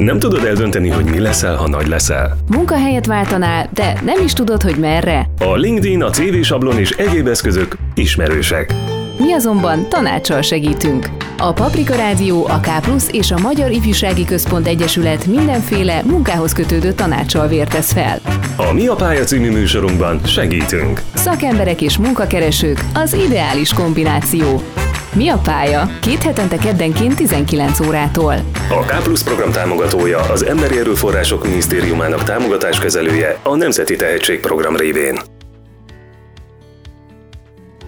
Nem tudod eldönteni, hogy mi leszel, ha nagy leszel? Munkahelyet váltanál, de nem is tudod, hogy merre? A LinkedIn, a CV sablon és egyéb eszközök ismerősek. Mi azonban tanácssal segítünk. A Paprika Rádió, a K és a Magyar Ifjúsági Központ Egyesület mindenféle munkához kötődő tanácssal vértesz fel. A Mi a pálya című műsorunkban segítünk. Szakemberek és munkakeresők az ideális kombináció. Mi a pálya? Két hetente keddenként 19 órától. A K program támogatója az Emberi Erőforrások Minisztériumának támogatáskezelője a Nemzeti Tehetségprogram révén.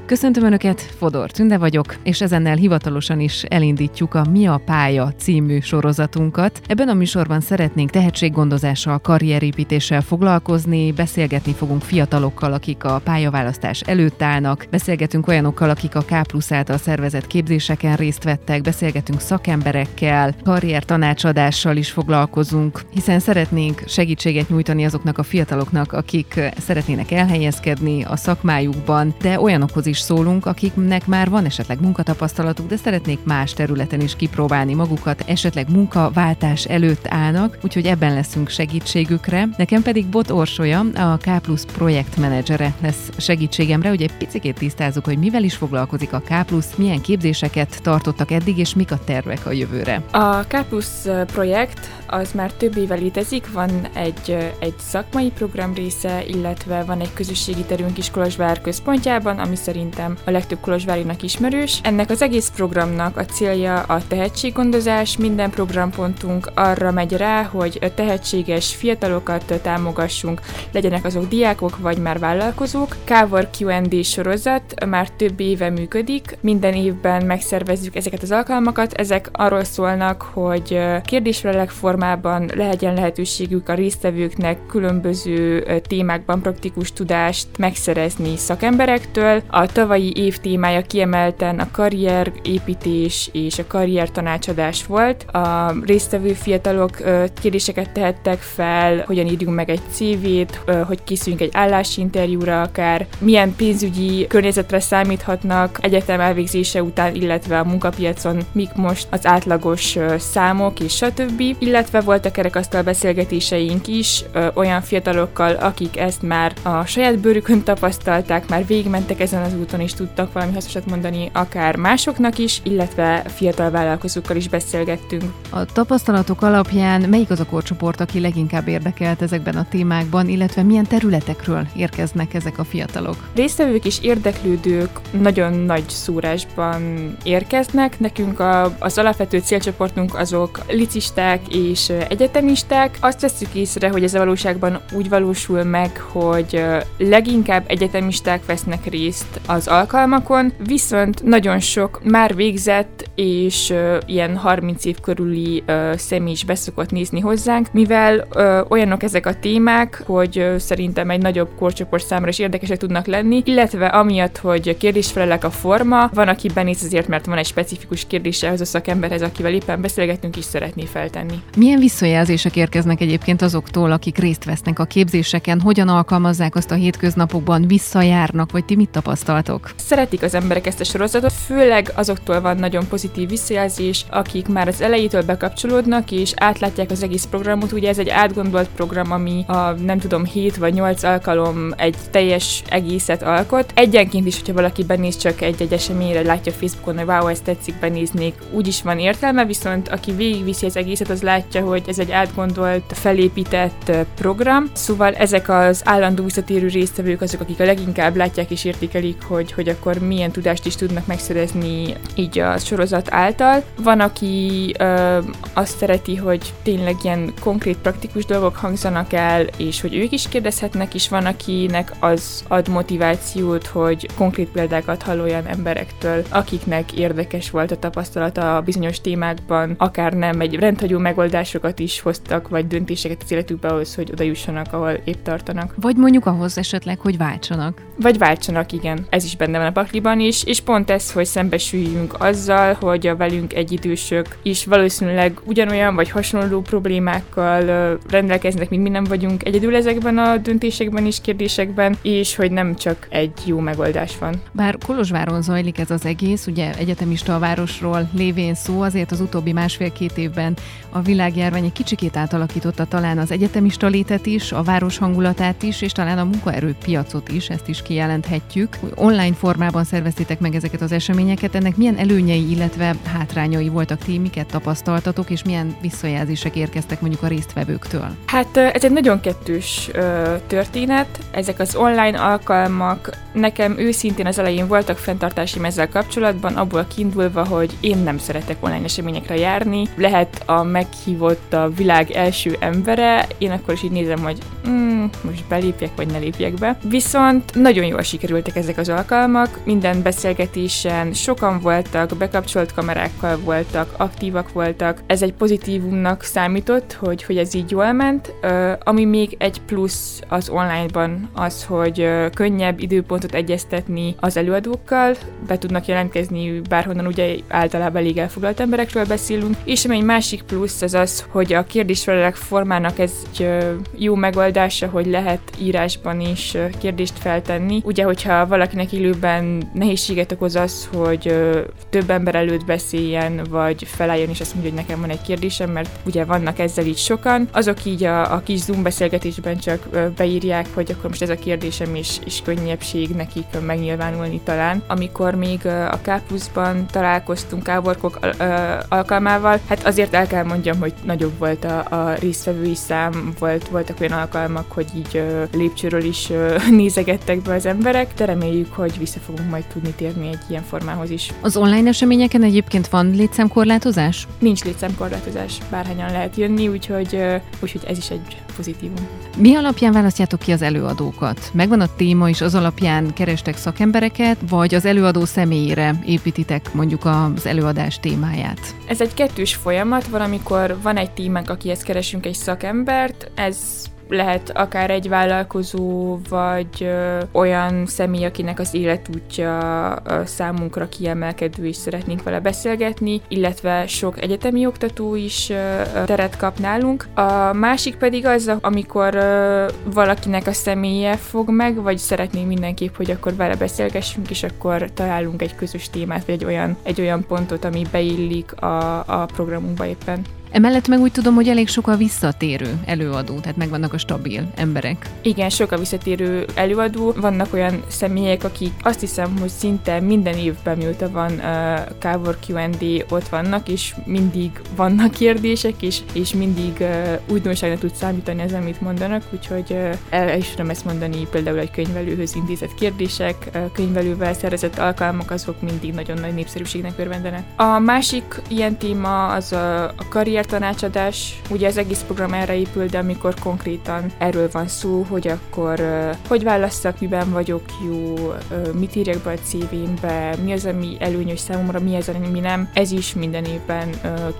Köszöntöm Önöket, Fodor Tünde vagyok, és ezennel hivatalosan is elindítjuk a Mi a pálya című sorozatunkat. Ebben a műsorban szeretnénk tehetséggondozással, karrierépítéssel foglalkozni, beszélgetni fogunk fiatalokkal, akik a pályaválasztás előtt állnak, beszélgetünk olyanokkal, akik a K plusz által szervezett képzéseken részt vettek, beszélgetünk szakemberekkel, karrier tanácsadással is foglalkozunk, hiszen szeretnénk segítséget nyújtani azoknak a fiataloknak, akik szeretnének elhelyezkedni a szakmájukban, de olyanokhoz is szólunk, akiknek már van esetleg munkatapasztalatuk, de szeretnék más területen is kipróbálni magukat, esetleg munkaváltás előtt állnak, úgyhogy ebben leszünk segítségükre. Nekem pedig Bot Orsolya, a K Plus projektmenedzsere lesz segítségemre, hogy egy picit tisztázzuk, hogy mivel is foglalkozik a K Plus, milyen képzéseket tartottak eddig, és mik a tervek a jövőre. A K Plus projekt az már több éve létezik, van egy, egy szakmai program része, illetve van egy közösségi terünk is Kolozsvár központjában, ami szerintem a legtöbb kolozsvárinak ismerős. Ennek az egész programnak a célja a tehetséggondozás, minden programpontunk arra megy rá, hogy tehetséges fiatalokat támogassunk, legyenek azok diákok vagy már vállalkozók. Kávor Q&D sorozat már több éve működik, minden évben megszervezzük ezeket az alkalmakat, ezek arról szólnak, hogy kérdésfelelek formában legyen lehetőségük a résztvevőknek különböző témákban praktikus tudást megszerezni szakemberektől. A tavalyi év témája kiemelten a karrierépítés és a karrier tanácsadás volt. A résztvevő fiatalok kérdéseket tehettek fel, hogyan írjunk meg egy CV-t, hogy készüljünk egy állásinterjúra akár, milyen pénzügyi környezetre számíthatnak egyetem elvégzése után, illetve a munkapiacon mik most az átlagos számok és stb. Illetve voltak kerekasztal beszélgetéseink is olyan fiatalokkal, akik ezt már a saját bőrükön tapasztalták, már végigmentek ezen az úton is tudtak valami hasznosat mondani, akár másoknak is, illetve fiatal vállalkozókkal is beszélgettünk. A tapasztalatok alapján melyik az a korcsoport, aki leginkább érdekelt ezekben a témákban, illetve milyen területekről érkeznek ezek a fiatalok? Résztvevők és érdeklődők nagyon nagy szórásban érkeznek. Nekünk a, az alapvető célcsoportunk azok licisták és egyetemisták. Azt veszük észre, hogy ez a valóságban úgy valósul meg, hogy leginkább egyetemisták vesznek részt az alkalmakon, viszont nagyon sok már végzett és uh, ilyen 30 év körüli uh, személy is beszokott nézni hozzánk, mivel uh, olyanok ezek a témák, hogy uh, szerintem egy nagyobb korcsoport számára is érdekesek tudnak lenni, illetve amiatt, hogy kérdésfelelek a forma, van, aki benéz azért, mert van egy specifikus kérdése az a szakemberhez, akivel éppen beszélgetünk, is szeretné feltenni. Milyen visszajelzések érkeznek egyébként azoktól, akik részt vesznek a képzéseken, hogyan alkalmazzák azt a hétköznapokban, visszajárnak, vagy ti mit tapasztaltok? Szeretik az emberek ezt a sorozatot, főleg azoktól van nagyon pozitív visszajelzés, akik már az elejétől bekapcsolódnak, és átlátják az egész programot. Ugye ez egy átgondolt program, ami a nem tudom 7 vagy 8 alkalom egy teljes egészet alkot. Egyenként is, hogyha valaki benéz csak egy-egy eseményre, látja Facebookon, hogy wow, ezt tetszik, benéznék, úgy van értelme, viszont aki végigviszi az egészet, az látja, hogy ez egy átgondolt, felépített program. Szóval ezek az állandó visszatérő résztvevők azok, akik a leginkább látják és értékelik, hogy, hogy akkor milyen tudást is tudnak megszerezni így a sorozat által. Van, aki ö, azt szereti, hogy tényleg ilyen konkrét, praktikus dolgok hangzanak el, és hogy ők is kérdezhetnek, és van, akinek az ad motivációt, hogy konkrét példákat hall olyan emberektől, akiknek érdekes volt a tapasztalata a bizonyos témákban, akár nem egy rendhagyó megoldásokat is hoztak, vagy döntéseket az életükbe ahhoz, hogy oda jussanak, ahol épp tartanak. Vagy mondjuk ahhoz esetleg, hogy váltsanak. Vagy váltsanak, igen. Ez ez is benne van a pakliban is, és pont ez, hogy szembesüljünk azzal, hogy a velünk egyidősök is valószínűleg ugyanolyan vagy hasonló problémákkal rendelkeznek, mint mi nem vagyunk egyedül ezekben a döntésekben és kérdésekben, és hogy nem csak egy jó megoldás van. Bár Kolozsváron zajlik ez az egész, ugye egyetemista a városról lévén szó, azért az utóbbi másfél-két évben a világjárvány egy kicsikét átalakította talán az egyetemista létet is, a város hangulatát is, és talán a munkaerőpiacot is, ezt is kijelenthetjük. Online formában szerveztétek meg ezeket az eseményeket, ennek milyen előnyei, illetve hátrányai voltak ti, miket tapasztaltatok, és milyen visszajelzések érkeztek mondjuk a résztvevőktől? Hát ez egy nagyon kettős történet. Ezek az online alkalmak nekem őszintén az elején voltak fenntartási ezzel kapcsolatban, abból kiindulva, hogy én nem szeretek online eseményekre járni. Lehet a meghívott a világ első embere, én akkor is így nézem, hogy mm, most belépjek, vagy ne lépjek be. Viszont nagyon jól sikerültek ezek az alkalmak, minden beszélgetésen sokan voltak, bekapcsolt kamerákkal voltak, aktívak voltak. Ez egy pozitívumnak számított, hogy, hogy ez így jól ment. Uh, ami még egy plusz az onlineban az, hogy uh, könnyebb időpontot egyeztetni az előadókkal, be tudnak jelentkezni bárhonnan, ugye általában elég elfoglalt emberekről beszélünk, és ami egy másik plusz az az, hogy a kérdésfelelek formának ez egy jó megoldása, hogy lehet írásban is kérdést feltenni. Ugye, hogyha valakinek élőben nehézséget okoz az, hogy több ember előtt beszéljen, vagy felálljon és azt mondja, hogy nekem van egy kérdésem, mert ugye vannak ezzel így sokan, azok így a, a kis Zoom beszélgetésben csak beírják, hogy akkor most ez a kérdésem is, is könnyebbség nekik megnyilvánulni talán. Amikor még a Kápuszban találkoztunk Káborkok alkalmával, hát azért el kell mondjam, hogy nagyobb volt a, a résztvevői szám, volt, voltak olyan alkalmak, hogy így lépcsőről is nézegettek be az emberek, de reméljük, hogy vissza fogunk majd tudni térni egy ilyen formához is. Az online eseményeken egyébként van létszámkorlátozás? Nincs létszámkorlátozás, bárhányan lehet jönni, úgyhogy, úgyhogy ez is egy pozitívum. Mi alapján választjátok ki az előadókat? Megvan a téma, és az alapján kerestek szakembereket, vagy az előadó személyére építitek mondjuk az előadás témáját? Ez egy kettős folyamat, van, amikor van egy témánk, akihez keresünk egy szakembert, ez lehet akár egy vállalkozó, vagy olyan személy, akinek az életútja számunkra kiemelkedő, és szeretnénk vele beszélgetni, illetve sok egyetemi oktató is teret kap nálunk. A másik pedig az, amikor valakinek a személye fog meg, vagy szeretnénk mindenképp, hogy akkor vele beszélgessünk, és akkor találunk egy közös témát, vagy egy olyan, egy olyan pontot, ami beillik a, a programunkba éppen. Emellett meg úgy tudom, hogy elég sok a visszatérő előadó, tehát megvannak a stabil emberek. Igen, sok a visszatérő előadó. Vannak olyan személyek, akik azt hiszem, hogy szinte minden évben, mióta van uh, Kávor Q&D, ott vannak, és mindig vannak kérdések, és, és mindig uh, újdonságnak tud számítani az, amit mondanak, úgyhogy uh, el is tudom ezt mondani, például egy könyvelőhöz intézett kérdések, uh, könyvelővel szervezett alkalmak, azok mindig nagyon nagy népszerűségnek örvendenek. A másik ilyen téma az a, a karrier tanácsadás, ugye az egész program erre épül, de amikor konkrétan erről van szó, hogy akkor hogy válasszak, miben vagyok jó, mit írjak be a CV-mbe, mi az, ami előnyös számomra, mi az, ami nem, ez is minden évben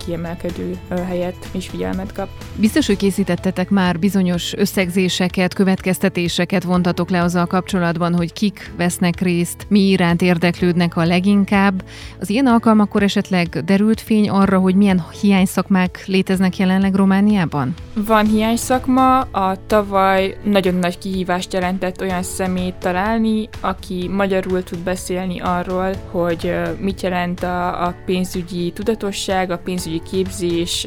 kiemelkedő helyet és figyelmet kap. Biztos, hogy készítettetek már bizonyos összegzéseket, következtetéseket vontatok le azzal kapcsolatban, hogy kik vesznek részt, mi iránt érdeklődnek a leginkább. Az ilyen alkalmakkor esetleg derült fény arra, hogy milyen hiányszakmák szakmák léteznek jelenleg Romániában? Van hiány szakma, a tavaly nagyon nagy kihívást jelentett olyan szemét találni, aki magyarul tud beszélni arról, hogy mit jelent a, a pénzügyi tudatosság, a pénzügyi képzés,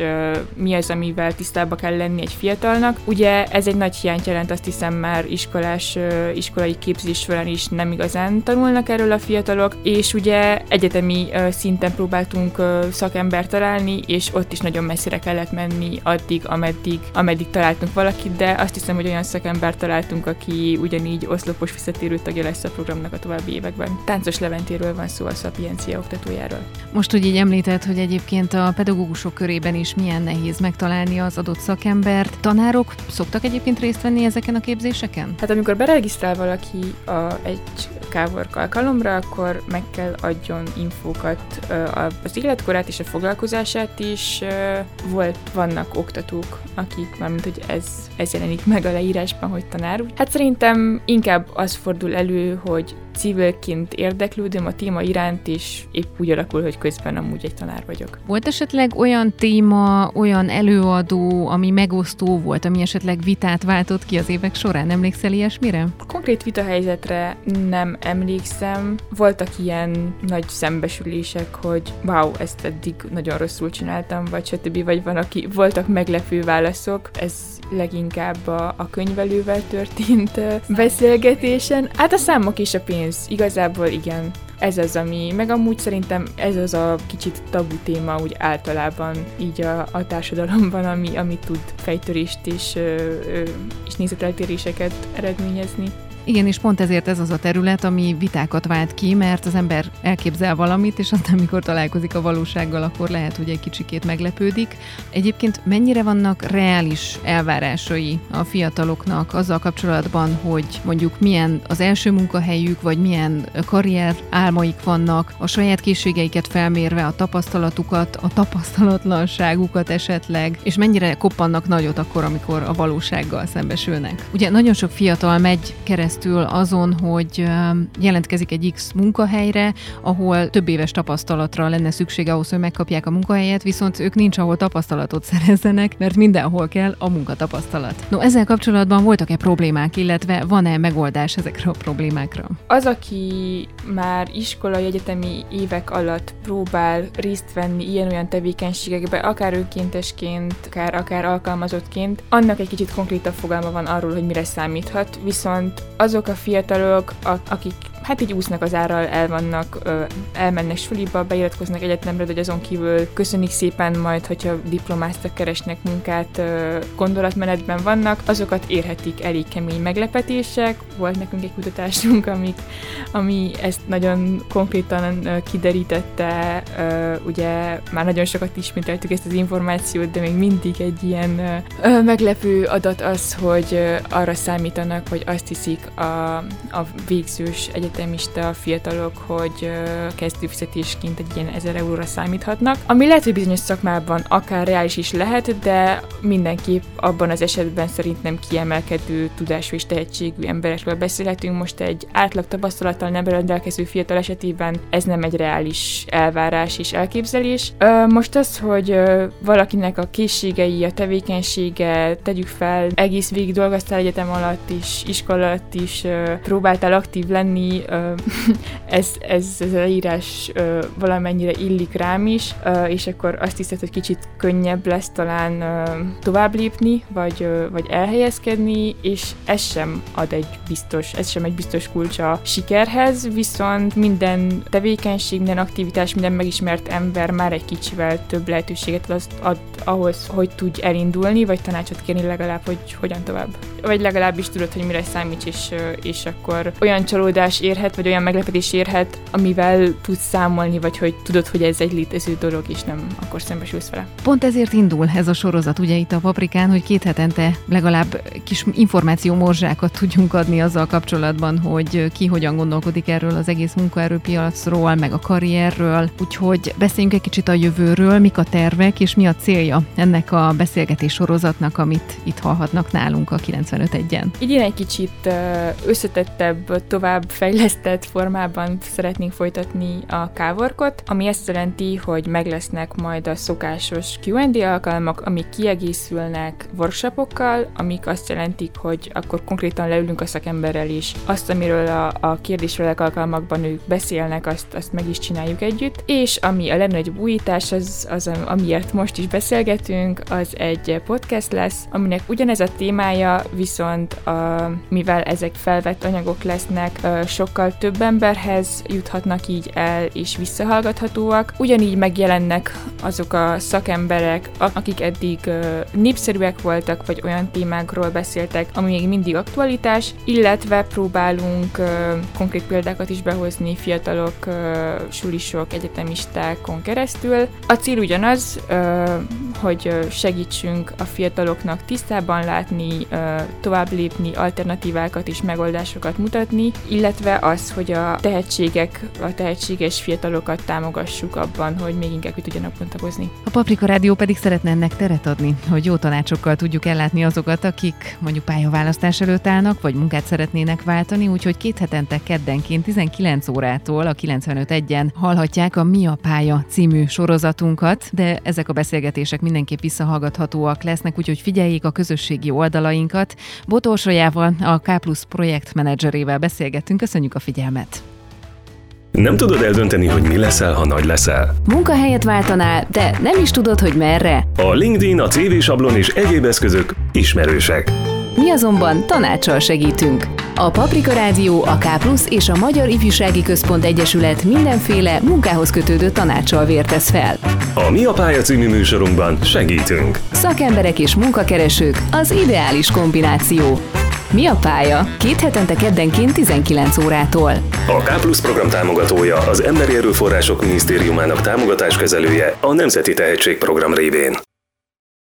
mi az, amivel tisztába kell lenni egy fiatalnak. Ugye ez egy nagy hiányt jelent, azt hiszem már iskolás, iskolai képzés során is nem igazán tanulnak erről a fiatalok, és ugye egyetemi szinten próbáltunk szakembert találni, és ott is nagyon messzire kellett menni addig, ameddig, ameddig találtunk valakit, de azt hiszem, hogy olyan szakembert találtunk, aki ugyanígy oszlopos visszatérő tagja lesz a programnak a további években. Táncos Leventéről van szó a szapiencia oktatójáról. Most, hogy így említett, hogy egyébként a pedagógusok körében is milyen nehéz megtalálni az adott szakembert. Tanárok szoktak egyébként részt venni ezeken a képzéseken? Hát amikor beregisztrál valaki a, egy Kávork alkalomra, akkor meg kell adjon infókat az életkorát és a foglalkozását is. Volt, vannak oktatók, akik, mármint hogy ez, ez jelenik meg a leírásban, hogy tanár. Hát szerintem inkább az fordul elő, hogy civilként érdeklődöm a téma iránt, és épp úgy alakul, hogy közben amúgy egy tanár vagyok. Volt esetleg olyan téma, olyan előadó, ami megosztó volt, ami esetleg vitát váltott ki az évek során? Emlékszel ilyesmire? Konkrét vitahelyzetre nem emlékszem. Voltak ilyen nagy szembesülések, hogy wow, ezt eddig nagyon rosszul csináltam, vagy stb. Vagy van, aki voltak meglepő válaszok. Ez leginkább a, a könyvelővel történt beszélgetésen. Hát a számok és a pénz, igazából igen. Ez az, ami, meg amúgy szerintem ez az a kicsit tabu téma úgy általában így a, a társadalomban, ami, ami tud fejtörést és, és nézeteltéréseket eredményezni. Igen, és pont ezért ez az a terület, ami vitákat vált ki, mert az ember elképzel valamit, és aztán, amikor találkozik a valósággal, akkor lehet, hogy egy kicsikét meglepődik. Egyébként mennyire vannak reális elvárásai a fiataloknak azzal kapcsolatban, hogy mondjuk milyen az első munkahelyük, vagy milyen karrier álmaik vannak, a saját készségeiket felmérve, a tapasztalatukat, a tapasztalatlanságukat esetleg, és mennyire koppannak nagyot akkor, amikor a valósággal szembesülnek. Ugye nagyon sok fiatal megy keresztül keresztül azon, hogy jelentkezik egy X munkahelyre, ahol több éves tapasztalatra lenne szüksége ahhoz, hogy megkapják a munkahelyet, viszont ők nincs, ahol tapasztalatot szerezzenek, mert mindenhol kell a munkatapasztalat. No, ezzel kapcsolatban voltak-e problémák, illetve van-e megoldás ezekre a problémákra? Az, aki már iskolai egyetemi évek alatt próbál részt venni ilyen-olyan tevékenységekbe, akár önkéntesként, akár, akár alkalmazottként, annak egy kicsit konkrétabb fogalma van arról, hogy mire számíthat, viszont azok a fiatalok, akik hát így úsznak az árral, el vannak, elmennek suliba, beiratkoznak egyetemre, hogy azon kívül köszönik szépen majd, hogyha diplomáztak, keresnek munkát, gondolatmenetben vannak, azokat érhetik elég kemény meglepetések. Volt nekünk egy kutatásunk, amik, ami ezt nagyon konkrétan kiderítette, ugye már nagyon sokat ismételtük ezt az információt, de még mindig egy ilyen meglepő adat az, hogy arra számítanak, hogy azt hiszik a, a végzős egyetem egyetemista fiatalok, hogy kezdőfizetésként egy ilyen 1000 euróra számíthatnak, ami lehet, hogy bizonyos szakmában akár reális is lehet, de mindenképp abban az esetben szerintem kiemelkedő tudású és tehetségű emberekről beszélhetünk. Most egy átlag tapasztalattal nem rendelkező fiatal esetében ez nem egy reális elvárás és elképzelés. Most az, hogy valakinek a készségei, a tevékenysége, tegyük fel, egész végig dolgoztál egyetem alatt is, iskola alatt is, próbáltál aktív lenni, ez, ez, ez a írás valamennyire illik rám is, és akkor azt hiszed, hogy kicsit könnyebb lesz talán tovább lépni, vagy, vagy elhelyezkedni, és ez sem ad egy biztos, ez sem egy biztos kulcs a sikerhez, viszont minden tevékenység, minden aktivitás, minden megismert ember már egy kicsivel több lehetőséget ad, ad ahhoz, hogy tudj elindulni, vagy tanácsot kérni legalább, hogy hogyan tovább. Vagy legalábbis tudod, hogy mire számíts, és, és akkor olyan csalódás érhet, vagy olyan meglepetés érhet, amivel tudsz számolni, vagy hogy tudod, hogy ez egy létező dolog, és nem akkor szembesülsz vele. Pont ezért indul ez a sorozat, ugye itt a Paprikán, hogy két hetente legalább kis információ morzsákat tudjunk adni azzal kapcsolatban, hogy ki hogyan gondolkodik erről az egész munkaerőpiacról, meg a karrierről. Úgyhogy beszéljünk egy kicsit a jövőről, mik a tervek, és mi a célja ennek a beszélgetés sorozatnak, amit itt hallhatnak nálunk a 95.1-en. Így egy kicsit összetettebb, tovább fejlesztett formában szeretnénk folytatni a kávorkot, ami ezt jelenti, hogy meg lesznek majd a szokásos Q&A alkalmak, amik kiegészülnek workshopokkal, amik azt jelentik, hogy akkor konkrétan leülünk a szakemberrel is. Azt, amiről a, a kérdésfelek alkalmakban ők beszélnek, azt, azt meg is csináljuk együtt. És ami a legnagyobb újítás, az, az amiért most is beszélgetünk, az egy podcast lesz, aminek ugyanez a témája, viszont a, mivel ezek felvett anyagok lesznek, sokkal több emberhez juthatnak így el, és visszahallgathatóak. Ugyanígy megjelennek azok a szakemberek, akik eddig népszerűek voltak, vagy olyan témákról beszéltek, ami még mindig aktualitás, illetve próbálunk konkrét példákat is behozni fiatalok, sulisok, egyetemistákon keresztül. A cél ugyanaz, hogy segítsünk a fiataloknak tisztában látni, tovább lépni, alternatívákat és megoldásokat mutatni, illetve az, hogy a tehetségek, a tehetséges fiatalokat támogassuk abban, hogy még inkább ki tudjanak bontakozni. A Paprika Rádió pedig szeretne ennek teret adni, hogy jó tanácsokkal tudjuk ellátni azokat, akik mondjuk pályaválasztás előtt állnak, vagy munkát szeretnének váltani, úgyhogy két hetente keddenként 19 órától a 95.1-en hallhatják a Mi a pálya című sorozatunkat, de ezek a beszélgetések mindenképp visszahallgathatóak lesznek, úgyhogy figyeljék a közösségi oldalainkat. Botorsolyával, a K Plus projektmenedzserével beszélgettünk, köszönjük a figyelmet! Nem tudod eldönteni, hogy mi leszel, ha nagy leszel? Munkahelyet váltanál, de nem is tudod, hogy merre? A LinkedIn, a CV sablon és egyéb eszközök ismerősek. Mi azonban tanácssal segítünk. A Paprika Rádió, a K és a Magyar Ifjúsági Központ Egyesület mindenféle munkához kötődő tanácssal vértesz fel. A Mi a pálya című műsorunkban segítünk. Szakemberek és munkakeresők az ideális kombináció. Mi a pálya? Két hetente keddenként 19 órától. A K Plusz program támogatója az Emberi Erőforrások Minisztériumának támogatáskezelője a Nemzeti Tehetségprogram révén.